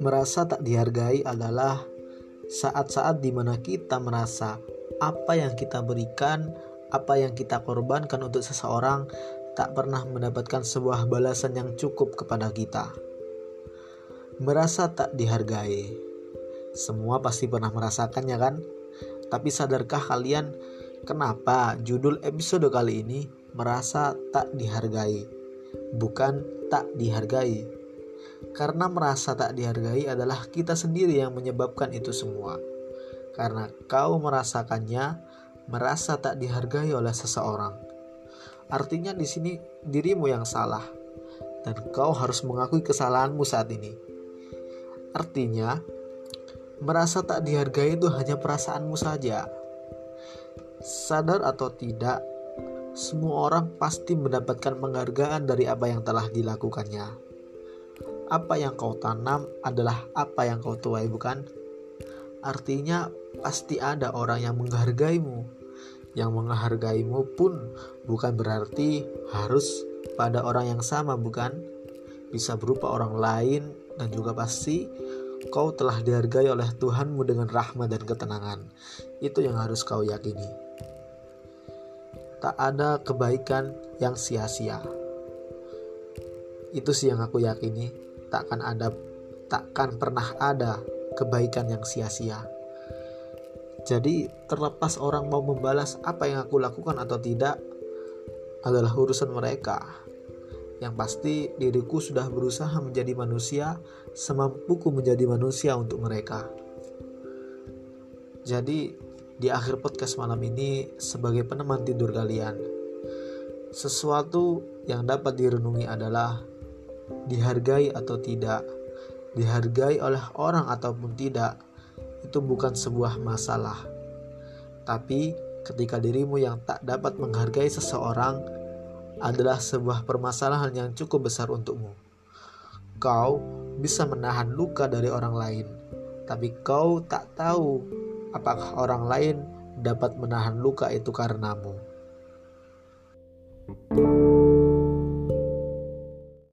Merasa tak dihargai adalah saat-saat di mana kita merasa apa yang kita berikan, apa yang kita korbankan untuk seseorang tak pernah mendapatkan sebuah balasan yang cukup kepada kita. Merasa tak dihargai. Semua pasti pernah merasakannya kan? Tapi sadarkah kalian kenapa judul episode kali ini merasa tak dihargai? Bukan tak dihargai karena merasa tak dihargai adalah kita sendiri yang menyebabkan itu semua. Karena kau merasakannya, merasa tak dihargai oleh seseorang. Artinya di sini dirimu yang salah dan kau harus mengakui kesalahanmu saat ini. Artinya, merasa tak dihargai itu hanya perasaanmu saja. Sadar atau tidak, semua orang pasti mendapatkan penghargaan dari apa yang telah dilakukannya apa yang kau tanam adalah apa yang kau tuai, bukan? Artinya, pasti ada orang yang menghargaimu. Yang menghargaimu pun bukan berarti harus pada orang yang sama, bukan? Bisa berupa orang lain, dan juga pasti kau telah dihargai oleh Tuhanmu dengan rahmat dan ketenangan. Itu yang harus kau yakini. Tak ada kebaikan yang sia-sia. Itu sih yang aku yakini takkan ada takkan pernah ada kebaikan yang sia-sia. Jadi terlepas orang mau membalas apa yang aku lakukan atau tidak adalah urusan mereka. Yang pasti diriku sudah berusaha menjadi manusia semampuku menjadi manusia untuk mereka. Jadi di akhir podcast malam ini sebagai peneman tidur kalian, sesuatu yang dapat direnungi adalah dihargai atau tidak, dihargai oleh orang ataupun tidak, itu bukan sebuah masalah. Tapi ketika dirimu yang tak dapat menghargai seseorang adalah sebuah permasalahan yang cukup besar untukmu. Kau bisa menahan luka dari orang lain, tapi kau tak tahu apakah orang lain dapat menahan luka itu karenamu. thank you